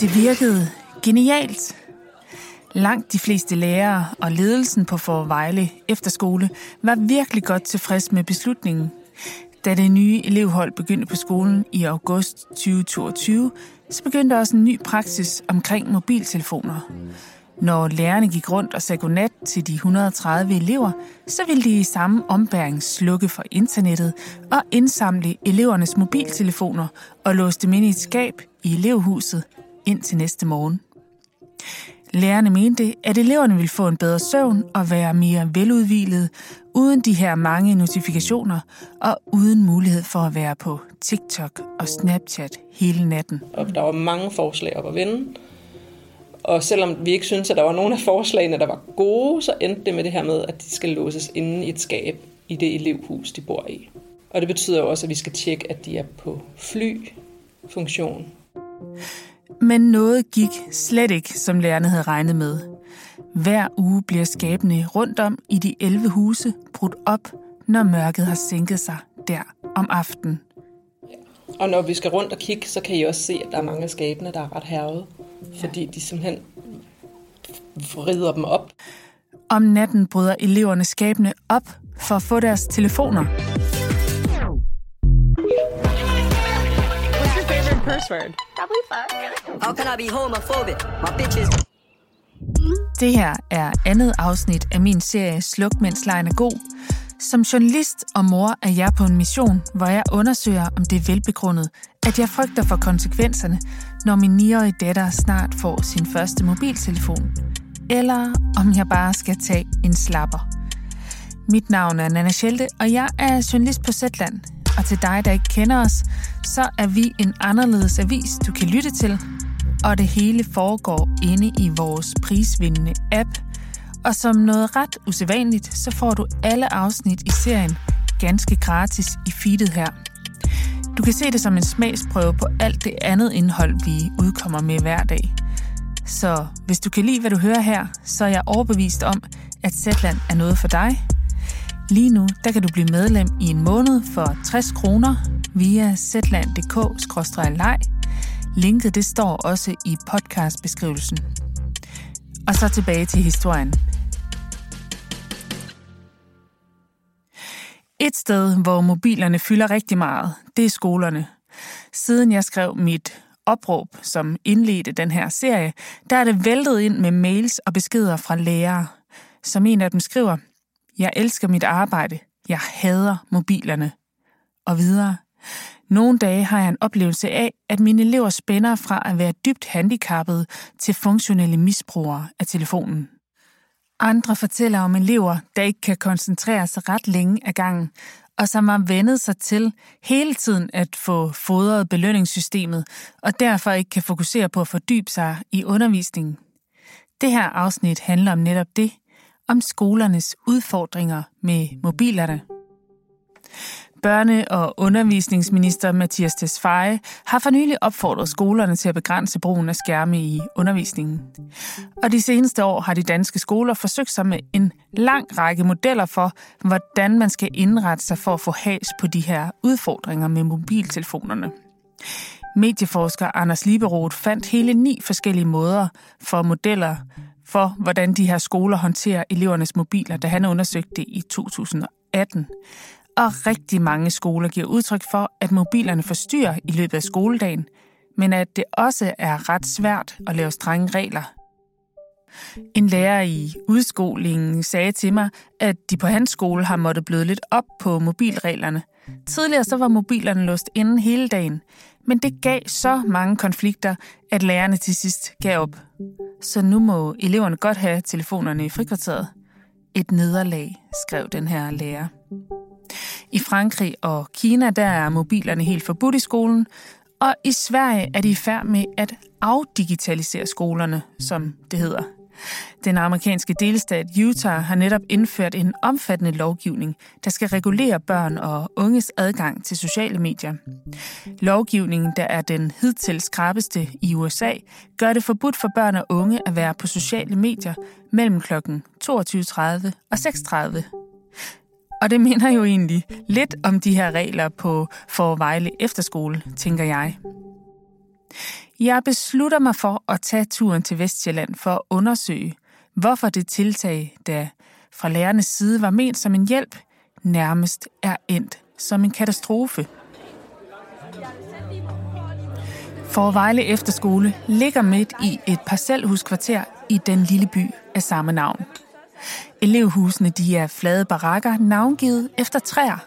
Det virkede genialt. Langt de fleste lærere og ledelsen på Forvejle Efterskole var virkelig godt tilfreds med beslutningen. Da det nye elevhold begyndte på skolen i august 2022, så begyndte også en ny praksis omkring mobiltelefoner. Når lærerne gik rundt og sagde godnat til de 130 elever, så ville de i samme ombæring slukke for internettet og indsamle elevernes mobiltelefoner og låse dem ind i et skab i elevhuset indtil næste morgen. Lærerne mente, at eleverne ville få en bedre søvn og være mere veludvilede, uden de her mange notifikationer og uden mulighed for at være på TikTok og Snapchat hele natten. Og der var mange forslag op at vende. Og selvom vi ikke synes, at der var nogen af forslagene, der var gode, så endte det med det her med, at de skal låses inde i et skab i det elevhus, de bor i. Og det betyder også, at vi skal tjekke, at de er på fly-funktion. Men noget gik slet ikke, som lærerne havde regnet med. Hver uge bliver skabene rundt om i de 11 huse brudt op, når mørket har sænket sig der om aftenen. Og når vi skal rundt og kigge, så kan I også se, at der er mange af skabene, der er ret hervet. Fordi de simpelthen vrider dem op. Om natten bryder eleverne skabene op for at få deres telefoner. Curse word? Probably fuck. How can I be homophobic? My bitches. Det her er andet afsnit af min serie Sluk, mens lejen er god. Som journalist og mor er jeg på en mission, hvor jeg undersøger, om det er velbegrundet, at jeg frygter for konsekvenserne, når min 9-årige datter snart får sin første mobiltelefon. Eller om jeg bare skal tage en slapper. Mit navn er Nana Schelte, og jeg er journalist på Zetland. Og til dig, der ikke kender os, så er vi en anderledes avis, du kan lytte til. Og det hele foregår inde i vores prisvindende app. Og som noget ret usædvanligt, så får du alle afsnit i serien ganske gratis i feedet her. Du kan se det som en smagsprøve på alt det andet indhold, vi udkommer med hver dag. Så hvis du kan lide, hvad du hører her, så er jeg overbevist om, at Zetland er noget for dig. Lige nu der kan du blive medlem i en måned for 60 kroner via zland.dk-leg. Linket det står også i podcastbeskrivelsen. Og så tilbage til historien. Et sted, hvor mobilerne fylder rigtig meget, det er skolerne. Siden jeg skrev mit opråb, som indledte den her serie, der er det væltet ind med mails og beskeder fra lærere. Som en af dem skriver, jeg elsker mit arbejde, jeg hader mobilerne. Og videre. Nogle dage har jeg en oplevelse af, at mine elever spænder fra at være dybt handicappede til funktionelle misbrugere af telefonen. Andre fortæller om elever, der ikke kan koncentrere sig ret længe ad gangen, og som har vendet sig til hele tiden at få fodret belønningssystemet, og derfor ikke kan fokusere på at fordybe sig i undervisningen. Det her afsnit handler om netop det, om skolernes udfordringer med mobilerne. Børne- og undervisningsminister Mathias Tesfaye har for nylig opfordret skolerne til at begrænse brugen af skærme i undervisningen. Og de seneste år har de danske skoler forsøgt sig med en lang række modeller for, hvordan man skal indrette sig for at få has på de her udfordringer med mobiltelefonerne. Medieforsker Anders Liberoth fandt hele ni forskellige måder for modeller for, hvordan de her skoler håndterer elevernes mobiler, da han undersøgte det i 2018 og rigtig mange skoler giver udtryk for, at mobilerne forstyrrer i løbet af skoledagen, men at det også er ret svært at lave strenge regler. En lærer i udskolingen sagde til mig, at de på hans skole har måttet bløde lidt op på mobilreglerne. Tidligere så var mobilerne låst inden hele dagen, men det gav så mange konflikter, at lærerne til sidst gav op. Så nu må eleverne godt have telefonerne i frikvarteret. Et nederlag, skrev den her lærer. I Frankrig og Kina der er mobilerne helt forbudt i skolen, og i Sverige er de i færd med at afdigitalisere skolerne, som det hedder. Den amerikanske delstat Utah har netop indført en omfattende lovgivning, der skal regulere børn og unges adgang til sociale medier. Lovgivningen, der er den hidtil skrabeste i USA, gør det forbudt for børn og unge at være på sociale medier mellem kl. 22.30 og 6.30 og det minder jo egentlig lidt om de her regler på Forvejle Efterskole, tænker jeg. Jeg beslutter mig for at tage turen til Vestjylland for at undersøge, hvorfor det tiltag, der fra lærernes side var ment som en hjælp, nærmest er endt som en katastrofe. For Vejle Efterskole ligger midt i et parcelhuskvarter i den lille by af samme navn. Elevhusene de er flade barakker, navngivet efter træer.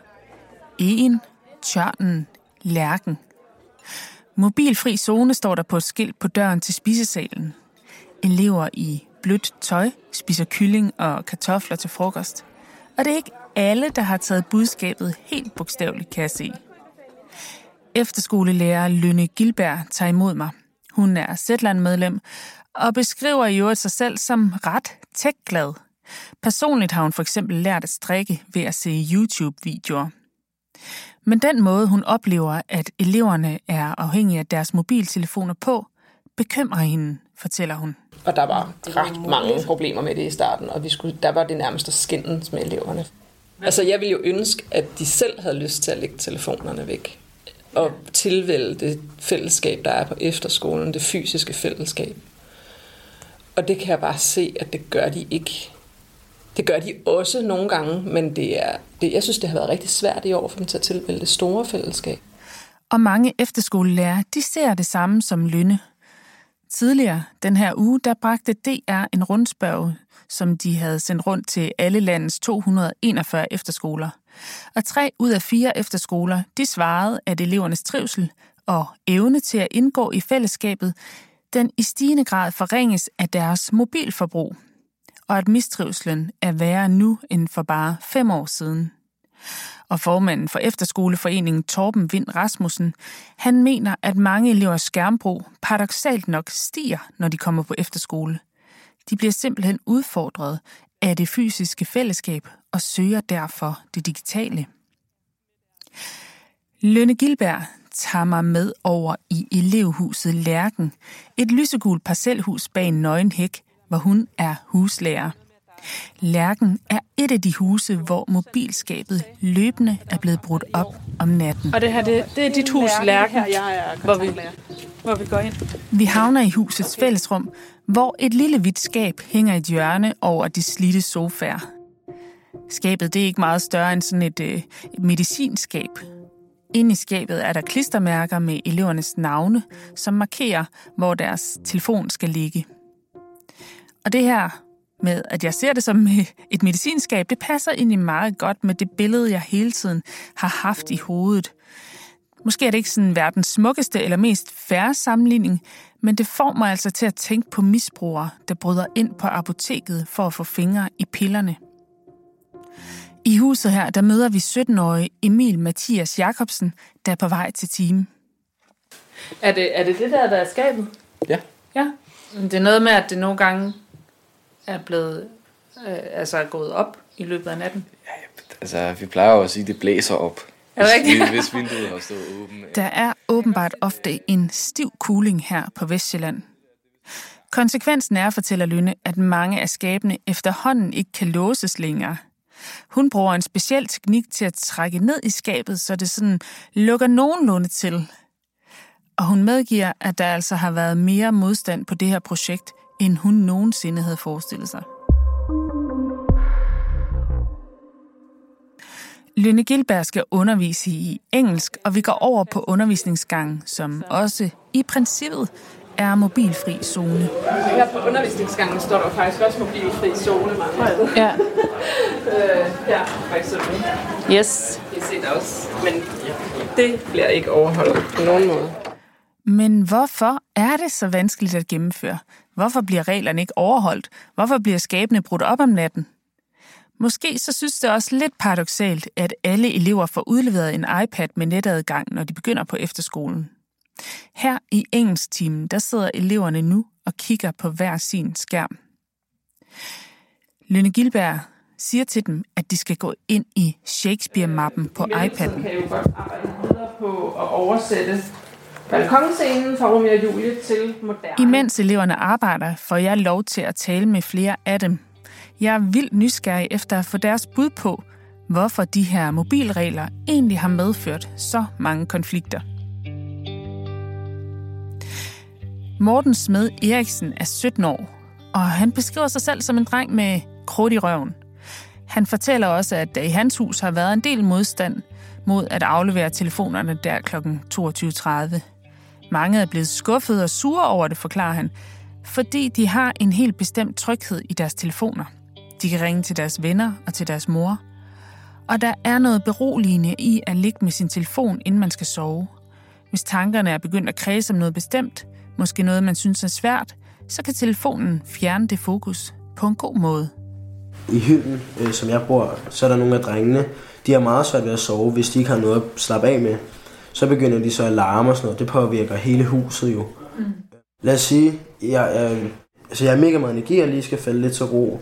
En, tørnen, lærken. Mobilfri zone står der på et skilt på døren til spisesalen. Elever i blødt tøj spiser kylling og kartofler til frokost. Og det er ikke alle, der har taget budskabet helt bogstaveligt, kan jeg se. Efterskolelærer Lønne Gilberg tager imod mig. Hun er Zetland-medlem og beskriver i øvrigt sig selv som ret tech-glad. Personligt har hun for eksempel lært at strikke ved at se YouTube-videoer. Men den måde, hun oplever, at eleverne er afhængige af deres mobiltelefoner på, bekymrer hende, fortæller hun. Og der var ret mange problemer med det i starten, og vi skulle, der var det nærmest at skændes med eleverne. Altså, jeg ville jo ønske, at de selv havde lyst til at lægge telefonerne væk. Og tilvælge det fællesskab, der er på efterskolen, det fysiske fællesskab. Og det kan jeg bare se, at det gør de ikke. Det gør de også nogle gange, men det er, det, jeg synes, det har været rigtig svært i år for dem til at tilvælge det store fællesskab. Og mange efterskolelærer, de ser det samme som Lynne. Tidligere den her uge, der bragte DR en rundspørg, som de havde sendt rundt til alle landets 241 efterskoler. Og tre ud af fire efterskoler, de svarede, at elevernes trivsel og evne til at indgå i fællesskabet, den i stigende grad forringes af deres mobilforbrug, og at mistrivslen er værre nu end for bare fem år siden. Og formanden for Efterskoleforeningen Torben Vind Rasmussen, han mener, at mange elevers skærmbrug paradoxalt nok stiger, når de kommer på efterskole. De bliver simpelthen udfordret af det fysiske fællesskab og søger derfor det digitale. Lønne Gilberg tager mig med over i elevhuset Lærken, et lysegult parcelhus bag en nøgen hæk, hvor hun er huslærer. Lærken er et af de huse, hvor mobilskabet løbende er blevet brudt op om natten. Og det her, det, det er dit hus, Lærken, hvor vi, hvor vi går ind. Vi havner i husets fællesrum, hvor et lille hvidt skab hænger i et hjørne over de slidte sofaer. Skabet det er ikke meget større end sådan et, øh, et medicinskab. Inde i skabet er der klistermærker med elevernes navne, som markerer, hvor deres telefon skal ligge. Og det her med, at jeg ser det som et medicinskab, det passer egentlig meget godt med det billede, jeg hele tiden har haft i hovedet. Måske er det ikke sådan verdens smukkeste eller mest færre sammenligning, men det får mig altså til at tænke på misbrugere, der bryder ind på apoteket for at få fingre i pillerne. I huset her, der møder vi 17-årige Emil Mathias Jacobsen, der er på vej til team. Er det, er det det der, der er skabet? Ja. Ja. Det er noget med, at det nogle gange er blevet øh, altså er gået op i løbet af natten. Ja, altså, vi plejer jo at sige, at det blæser op. Er det hvis, rigtigt? hvis vinduet har stået åbent. Der er åbenbart ofte en stiv cooling her på Vestjylland. Konsekvensen er, fortæller Lynne, at mange af skabene efterhånden ikke kan låses længere. Hun bruger en speciel teknik til at trække ned i skabet, så det sådan lukker nogenlunde til. Og hun medgiver, at der altså har været mere modstand på det her projekt, end hun nogensinde havde forestillet sig. Lønne Gilberg skal undervise i engelsk, og vi går over på undervisningsgangen, som også i princippet er mobilfri zone. Her på undervisningsgangen står der faktisk også mobilfri zone mange Ja. øh, her for eksempel. Yes. I ser det også. Men det bliver ikke overholdt på nogen måde. Men hvorfor er det så vanskeligt at gennemføre? Hvorfor bliver reglerne ikke overholdt? Hvorfor bliver skabene brudt op om natten? Måske så synes det også lidt paradoxalt, at alle elever får udleveret en iPad med netadgang, når de begynder på efterskolen. Her i engelsktimen, der sidder eleverne nu og kigger på hver sin skærm. Lønne Gilberg siger til dem, at de skal gå ind i Shakespeare-mappen på iPad'en. kan jo godt arbejde videre på at oversætte balkonscenen fra Romeo og Julie til moderne. Imens eleverne arbejder, får jeg lov til at tale med flere af dem. Jeg er vildt nysgerrig efter at få deres bud på, hvorfor de her mobilregler egentlig har medført så mange konflikter. Morten Smed Eriksen er 17 år, og han beskriver sig selv som en dreng med krudt i røven. Han fortæller også, at der i hans hus har været en del modstand mod at aflevere telefonerne der kl. 22.30. Mange er blevet skuffet og sure over det, forklarer han, fordi de har en helt bestemt tryghed i deres telefoner. De kan ringe til deres venner og til deres mor. Og der er noget beroligende i at ligge med sin telefon, inden man skal sove. Hvis tankerne er begyndt at kredse om noget bestemt, måske noget, man synes er svært, så kan telefonen fjerne det fokus på en god måde. I hylden, øh, som jeg bor, så er der nogle af drengene, de har meget svært ved at sove, hvis de ikke har noget at slappe af med. Så begynder de så at larme og sådan noget. Det påvirker hele huset jo. Mm. Lad os sige, jeg, jeg, altså jeg har mega meget energi, og lige skal falde lidt til ro.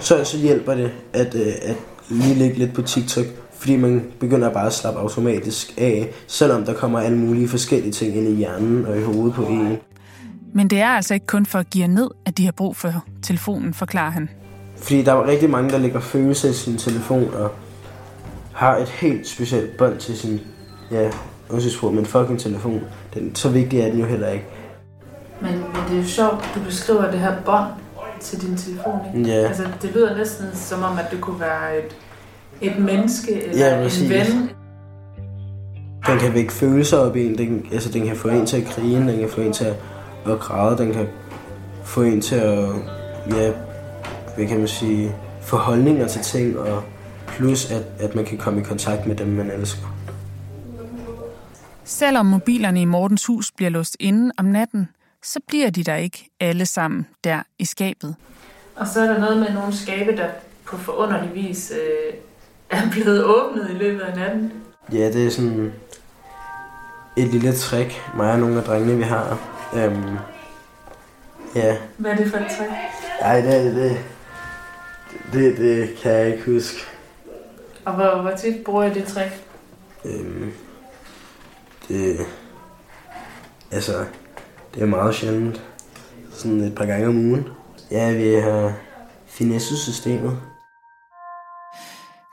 Så, så hjælper det at, øh, at lige ligge lidt på TikTok, fordi man begynder bare at slappe automatisk af, selvom der kommer alle mulige forskellige ting ind i hjernen og i hovedet på en. Men det er altså ikke kun for at give ned, at de har brug for telefonen, forklarer han. Fordi der er rigtig mange, der lægger følelser i sin telefon og har et helt specielt bånd til sin, ja, undskyld men fucking telefon. Den, så vigtig er den jo heller ikke. Men, men det er jo sjovt, du beskriver det her bånd til din telefon, ikke? Ja. Altså, det lyder næsten som om, at det kunne være et, et menneske eller Ja, en præcis. ven. Den kan vække følelser op i en. Den, altså, den kan få en til at grine, den kan få en til at, at græde, den kan få en til at, ja, hvad kan man sige, få holdninger til ting, og plus at, at man kan komme i kontakt med dem, man elsker. Selvom mobilerne i Mortens hus bliver låst inde om natten, så bliver de der ikke alle sammen der i skabet. Og så er der noget med nogle skabe, der på forunderlig vis øh, er blevet åbnet i løbet af natten. Ja, det er sådan et lille trick, mig og nogle af drengene, vi har. Øhm, ja, Hvad er det for et træk? ej, det, det, det, det kan jeg ikke huske. Og hvor, hvor tit bruger jeg det trick? Øhm, det, altså, det er meget sjældent. Sådan et par gange om ugen. Ja, vi har finesse-systemet.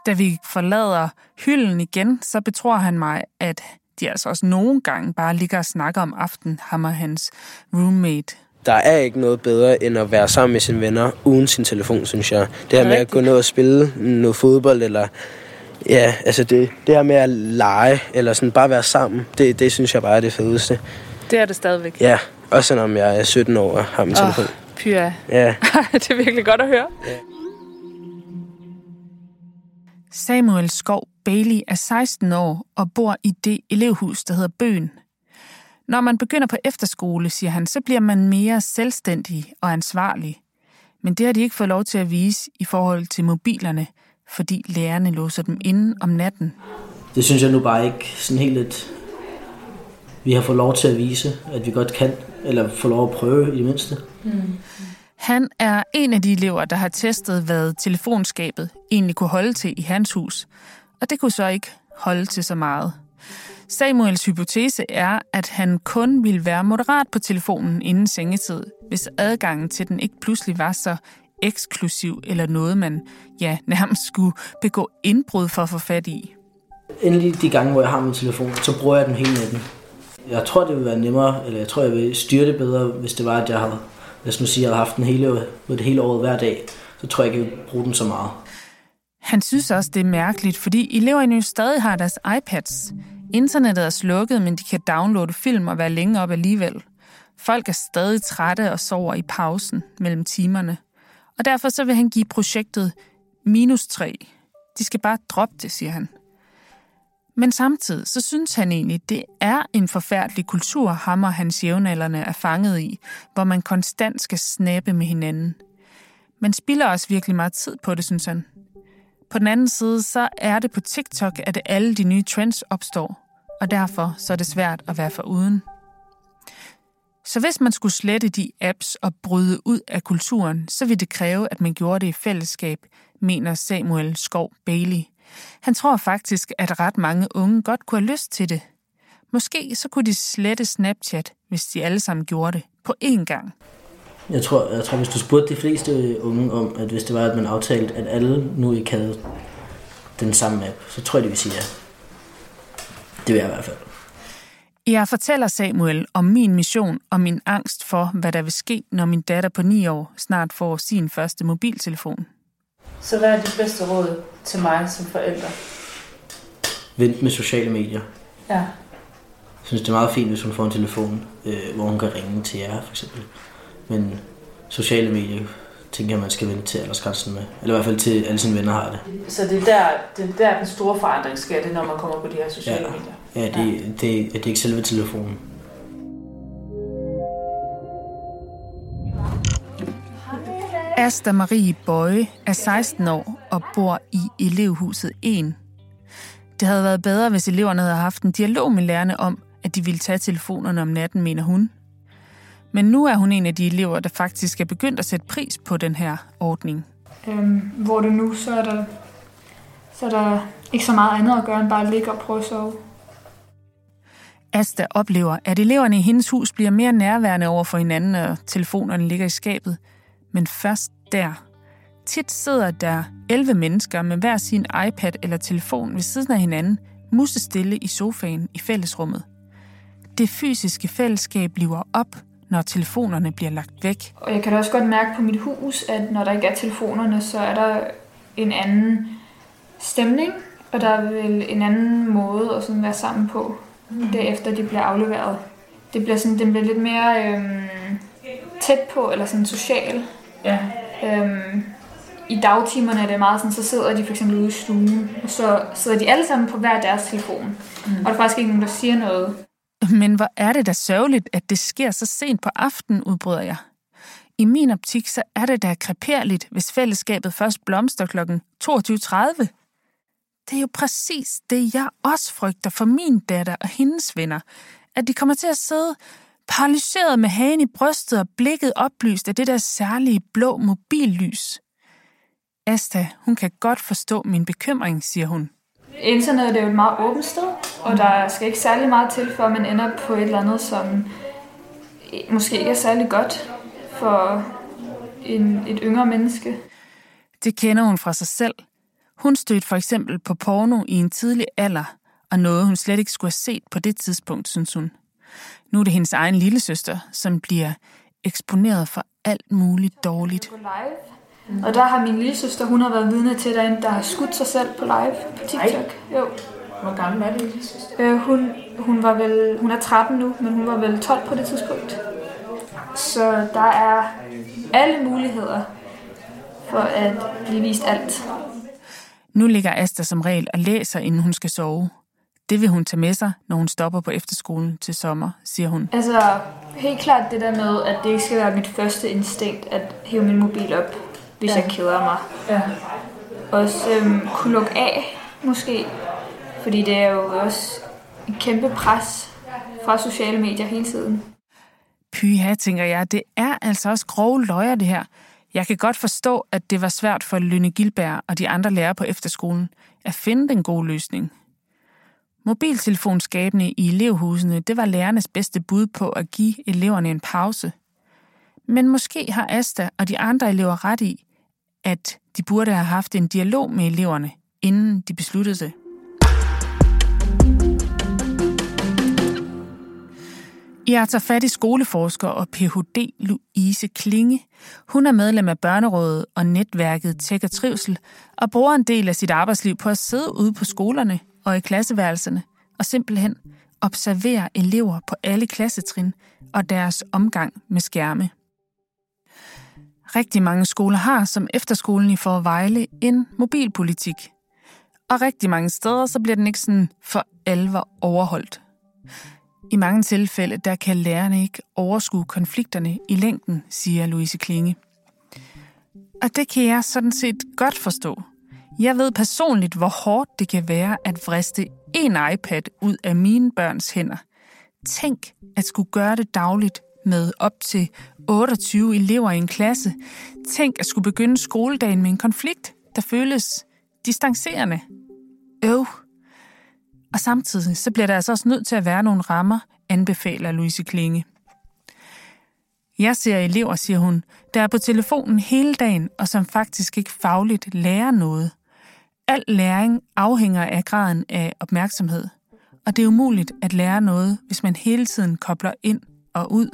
Da vi forlader hylden igen, så betror han mig, at de altså også nogle gange bare ligger og snakker om aften, ham og hans roommate. Der er ikke noget bedre, end at være sammen med sine venner uden sin telefon, synes jeg. Det her med at gå ned og spille noget fodbold, eller ja, altså det, det her med at lege, eller sådan bare være sammen, det, det synes jeg bare er det fedeste. Det er det stadigvæk. Ja, også selvom jeg er 17 år og har min telefon. Pyha. Ja, det er virkelig godt at høre. Samuel Skov Bailey er 16 år og bor i det elevhus, der hedder Bøen. Når man begynder på efterskole, siger han, så bliver man mere selvstændig og ansvarlig. Men det har de ikke fået lov til at vise i forhold til mobilerne, fordi lærerne låser dem inde om natten. Det synes jeg nu bare ikke sådan helt, at vi har fået lov til at vise, at vi godt kan, eller få lov at prøve i det mindste. Han er en af de elever, der har testet, hvad telefonskabet egentlig kunne holde til i hans hus. Og det kunne så ikke holde til så meget. Samuels hypotese er, at han kun ville være moderat på telefonen inden sengetid, hvis adgangen til den ikke pludselig var så eksklusiv eller noget, man ja, nærmest skulle begå indbrud for at få fat i. Endelig de gange, hvor jeg har min telefon, så bruger jeg den hele natten. Jeg tror, det vil være nemmere, eller jeg tror, jeg vil styre det bedre, hvis det var, at jeg havde, lad os sige, jeg havde haft den hele, det hele året hver dag. Så tror jeg ikke, jeg vil bruge den så meget. Han synes også, det er mærkeligt, fordi eleverne jo stadig har deres iPads. Internettet er slukket, men de kan downloade film og være længe op alligevel. Folk er stadig trætte og sover i pausen mellem timerne. Og derfor så vil han give projektet minus 3. De skal bare droppe det, siger han. Men samtidig så synes han egentlig, det er en forfærdelig kultur, ham og hans jævnaldrende er fanget i, hvor man konstant skal snappe med hinanden. Man spilder også virkelig meget tid på det, synes han. På den anden side, så er det på TikTok, at alle de nye trends opstår, og derfor så er det svært at være for uden. Så hvis man skulle slette de apps og bryde ud af kulturen, så ville det kræve, at man gjorde det i fællesskab, mener Samuel Skov Bailey. Han tror faktisk, at ret mange unge godt kunne have lyst til det. Måske så kunne de slette Snapchat, hvis de alle sammen gjorde det på én gang. Jeg tror, jeg tror, hvis du spurgte de fleste unge om, at hvis det var, at man aftalte, at alle nu ikke havde den samme app, så tror jeg, de vil sige ja. Det vil jeg i hvert fald. Jeg fortæller Samuel om min mission og min angst for, hvad der vil ske, når min datter på 9 år snart får sin første mobiltelefon. Så hvad er dit bedste råd til mig som forælder? Vent med sociale medier. Ja. Jeg synes, det er meget fint, hvis hun får en telefon, øh, hvor hun kan ringe til jer, for eksempel. Men sociale medier tænker jeg, man skal vente til aldersgrænsen med. Eller i hvert fald til alle sine venner har det. Så det er der, det er der den store forandring sker, det når man kommer på de her sociale Ja. medier. Ja, det, det, det, det er ikke selve telefonen. Asta Marie Bøje er 16 år og bor i elevhuset 1. Det havde været bedre, hvis eleverne havde haft en dialog med lærerne om, at de ville tage telefonerne om natten, mener hun. Men nu er hun en af de elever, der faktisk er begyndt at sætte pris på den her ordning. Øhm, hvor det nu, så er der, så er der ikke så meget andet at gøre, end bare at ligge og prøve at sove. Asta oplever, at eleverne i hendes hus bliver mere nærværende over for hinanden, og telefonerne ligger i skabet. Men først der. Tit sidder der 11 mennesker med hver sin iPad eller telefon ved siden af hinanden, musestille i sofaen i fællesrummet. Det fysiske fællesskab bliver op, når telefonerne bliver lagt væk. Og jeg kan da også godt mærke på mit hus, at når der ikke er telefonerne, så er der en anden stemning, og der er vel en anden måde at sådan være sammen på, mm. derefter de bliver afleveret. Det bliver, sådan, den bliver lidt mere øhm, tæt på, eller sådan social. Ja. Øhm, I dagtimerne er det meget sådan, så sidder de for eksempel ude i stuen, og så sidder de alle sammen på hver deres telefon. Mm. Og der er faktisk ikke nogen, der siger noget. Men hvor er det da sørgeligt, at det sker så sent på aftenen, udbryder jeg. I min optik, så er det da kreperligt, hvis fællesskabet først blomster kl. 22.30. Det er jo præcis det, jeg også frygter for min datter og hendes venner. At de kommer til at sidde paralyseret med hagen i brystet og blikket oplyst af det der særlige blå mobillys. Asta, hun kan godt forstå min bekymring, siger hun. Internettet er jo et meget åbent sted, og der skal ikke særlig meget til, før man ender på et eller andet, som måske ikke er særlig godt for en, et yngre menneske. Det kender hun fra sig selv. Hun stødte for eksempel på porno i en tidlig alder, og noget hun slet ikke skulle have set på det tidspunkt, synes hun. Nu er det hendes egen lillesøster, som bliver eksponeret for alt muligt dårligt. På live. Og der har min lille søster, hun har været vidne til derinde, der har skudt sig selv på live på TikTok. Jo. Hvor gammel er det, lille søster? Øh, hun, hun, var vel, hun er 13 nu, men hun var vel 12 på det tidspunkt. Så der er alle muligheder for at blive vist alt. Nu ligger Asta som regel og læser, inden hun skal sove. Det vil hun tage med sig, når hun stopper på efterskolen til sommer, siger hun. Altså, helt klart det der med, at det ikke skal være mit første instinkt at hæve min mobil op, hvis ja. jeg keder mig. Ja. Også øhm, kunne lukke af, måske. Fordi det er jo også et kæmpe pres fra sociale medier hele tiden. Pyha, tænker jeg, det er altså også grove løjer, det her. Jeg kan godt forstå, at det var svært for Lønne Gilberg og de andre lærere på efterskolen at finde den gode løsning. Mobiltelefonskabene i elevhusene, det var lærernes bedste bud på at give eleverne en pause. Men måske har Asta og de andre elever ret i, at de burde have haft en dialog med eleverne, inden de besluttede det. Jeg tager fat i skoleforsker og Ph.D. Louise Klinge. Hun er medlem af Børnerådet og netværket Tjek og Trivsel, og bruger en del af sit arbejdsliv på at sidde ude på skolerne og i klasseværelserne og simpelthen observere elever på alle klassetrin og deres omgang med skærme. Rigtig mange skoler har, som efterskolen i Forvejle, en mobilpolitik. Og rigtig mange steder, så bliver den ikke sådan for alvor overholdt. I mange tilfælde, der kan lærerne ikke overskue konflikterne i længden, siger Louise Klinge. Og det kan jeg sådan set godt forstå. Jeg ved personligt, hvor hårdt det kan være at vriste en iPad ud af mine børns hænder. Tænk at skulle gøre det dagligt med op til 28 elever i en klasse. Tænk at skulle begynde skoledagen med en konflikt, der føles distancerende. Øv. Og samtidig så bliver der altså også nødt til at være nogle rammer, anbefaler Louise Klinge. Jeg ser elever, siger hun, der er på telefonen hele dagen, og som faktisk ikke fagligt lærer noget. Al læring afhænger af graden af opmærksomhed. og det er umuligt at lære noget, hvis man hele tiden kobler ind og ud.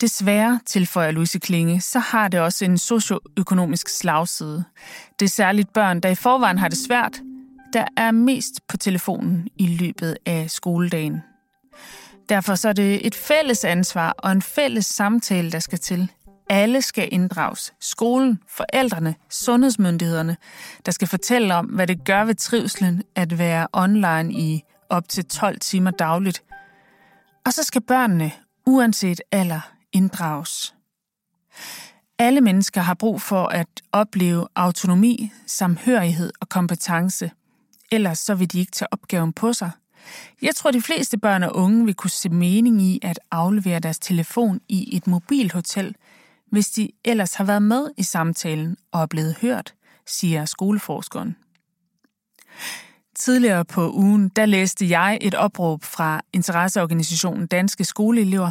Desværre, tilføjer Louise Klinge, så har det også en socioøkonomisk slagside. Det er særligt børn, der i forvejen har det svært, der er mest på telefonen i løbet af skoledagen. Derfor så er det et fælles ansvar og en fælles samtale, der skal til. Alle skal inddrages. Skolen, forældrene, sundhedsmyndighederne, der skal fortælle om, hvad det gør ved trivslen at være online i op til 12 timer dagligt. Og så skal børnene, uanset alder, inddrages. Alle mennesker har brug for at opleve autonomi, samhørighed og kompetence. Ellers så vil de ikke tage opgaven på sig. Jeg tror, de fleste børn og unge vil kunne se mening i at aflevere deres telefon i et mobilhotel, hvis de ellers har været med i samtalen og er blevet hørt, siger skoleforskeren. Tidligere på ugen, der læste jeg et opråb fra interesseorganisationen Danske Skoleelever,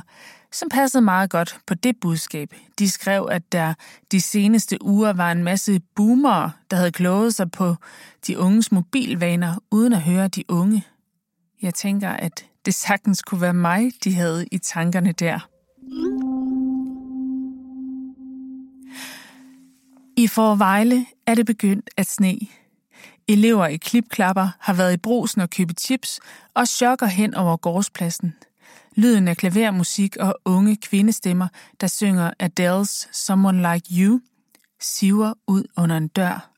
som passede meget godt på det budskab. De skrev, at der de seneste uger var en masse boomere, der havde kloget sig på de unges mobilvaner, uden at høre de unge. Jeg tænker, at det sagtens kunne være mig, de havde i tankerne der. I Forvejle er det begyndt at sne. Elever i klipklapper har været i brusen og købe chips og chokker hen over gårdspladsen. Lyden af klavermusik og unge kvindestemmer, der synger Adele's Someone Like You, siver ud under en dør.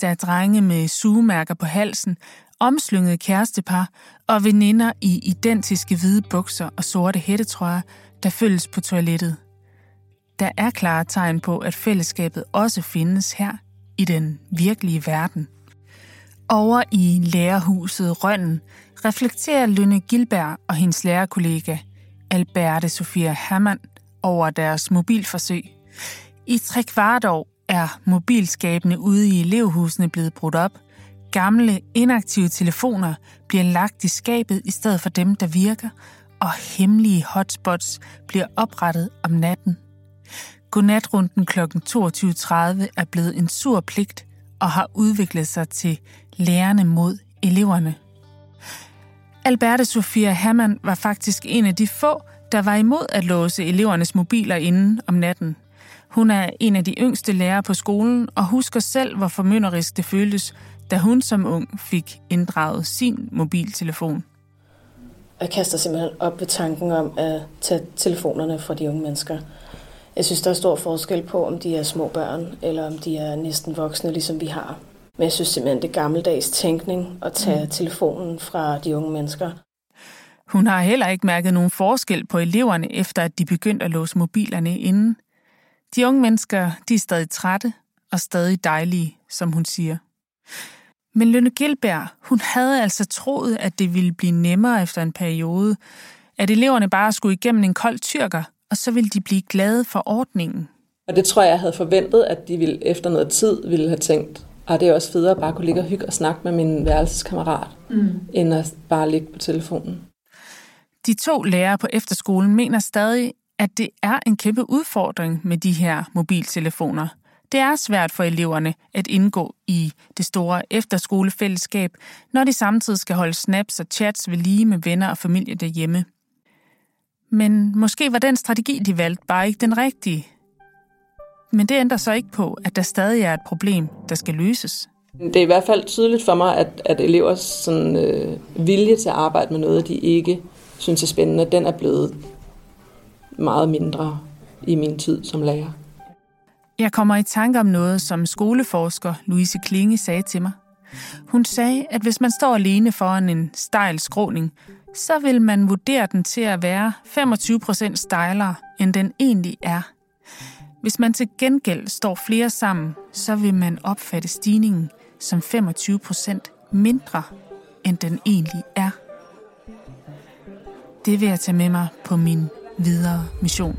Der er drenge med sugemærker på halsen, omslyngede kærestepar og veninder i identiske hvide bukser og sorte hættetrøjer, der følges på toilettet. Der er klare tegn på, at fællesskabet også findes her i den virkelige verden. Over i lærerhuset Rønnen reflekterer Lønne Gilberg og hendes lærerkollega Alberte Sofia Hermann over deres mobilforsøg. I tre kvart år er mobilskabene ude i elevhusene blevet brudt op. Gamle, inaktive telefoner bliver lagt i skabet i stedet for dem, der virker, og hemmelige hotspots bliver oprettet om natten. Godnatrunden kl. 22.30 er blevet en sur pligt og har udviklet sig til lærerne mod eleverne. Alberte Sofia Hammann var faktisk en af de få, der var imod at låse elevernes mobiler inden om natten. Hun er en af de yngste lærere på skolen og husker selv, hvor formynderisk det føltes, da hun som ung fik inddraget sin mobiltelefon. Jeg kaster simpelthen op ved tanken om at tage telefonerne fra de unge mennesker. Jeg synes, der er stor forskel på, om de er små børn, eller om de er næsten voksne, ligesom vi har. Men jeg synes simpelthen, det er gammeldags tænkning at tage mm. telefonen fra de unge mennesker. Hun har heller ikke mærket nogen forskel på eleverne, efter at de begyndte at låse mobilerne inden. De unge mennesker, de er stadig trætte og stadig dejlige, som hun siger. Men Lønne Gilberg, hun havde altså troet, at det ville blive nemmere efter en periode, at eleverne bare skulle igennem en kold tyrker, og så ville de blive glade for ordningen. Og det tror jeg, jeg havde forventet, at de ville, efter noget tid ville have tænkt, at det er også federe at bare kunne ligge og hygge og snakke med min værelseskammerat, mm. end at bare ligge på telefonen. De to lærere på efterskolen mener stadig, at det er en kæmpe udfordring med de her mobiltelefoner. Det er svært for eleverne at indgå i det store efterskolefællesskab, når de samtidig skal holde snaps og chats ved lige med venner og familie derhjemme. Men måske var den strategi, de valgte, bare ikke den rigtige. Men det ændrer så ikke på, at der stadig er et problem, der skal løses. Det er i hvert fald tydeligt for mig, at, at elevers sådan, øh, vilje til at arbejde med noget, de ikke synes er spændende, den er blevet meget mindre i min tid som lærer. Jeg kommer i tanke om noget, som skoleforsker Louise Klinge sagde til mig. Hun sagde, at hvis man står alene foran en stejl skråning, så vil man vurdere den til at være 25% stejlere, end den egentlig er. Hvis man til gengæld står flere sammen, så vil man opfatte stigningen som 25% mindre, end den egentlig er. Det vil jeg tage med mig på min videre mission.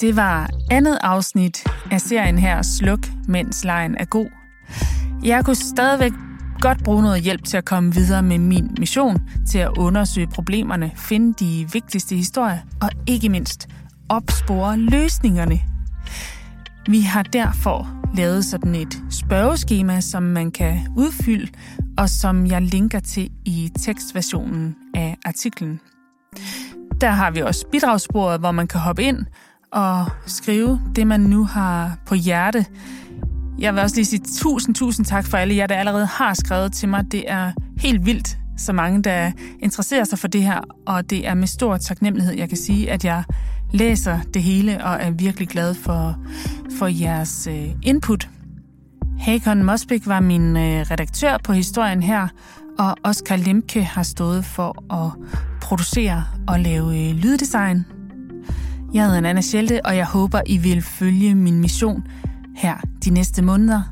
Det var andet afsnit af serien her Sluk, mens lejen er god. Jeg kunne stadigvæk godt bruge noget hjælp til at komme videre med min mission, til at undersøge problemerne, finde de vigtigste historier og ikke mindst opspore løsningerne. Vi har derfor lavet sådan et spørgeskema, som man kan udfylde, og som jeg linker til i tekstversionen af artiklen. Der har vi også bidragsbordet, hvor man kan hoppe ind og skrive det, man nu har på hjerte. Jeg vil også lige sige tusind, tusind tak for alle jer, der allerede har skrevet til mig. Det er helt vildt, så mange, der interesserer sig for det her, og det er med stor taknemmelighed, jeg kan sige, at jeg læser det hele og er virkelig glad for, for jeres øh, input. Hakon Mosbæk var min øh, redaktør på historien her, og Oskar Lemke har stået for at producere og lave øh, lyddesign. Jeg hedder Anna Schelte, og jeg håber, I vil følge min mission her de næste måneder.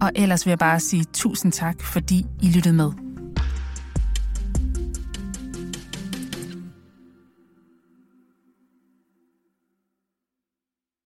Og ellers vil jeg bare sige tusind tak, fordi I lyttede med.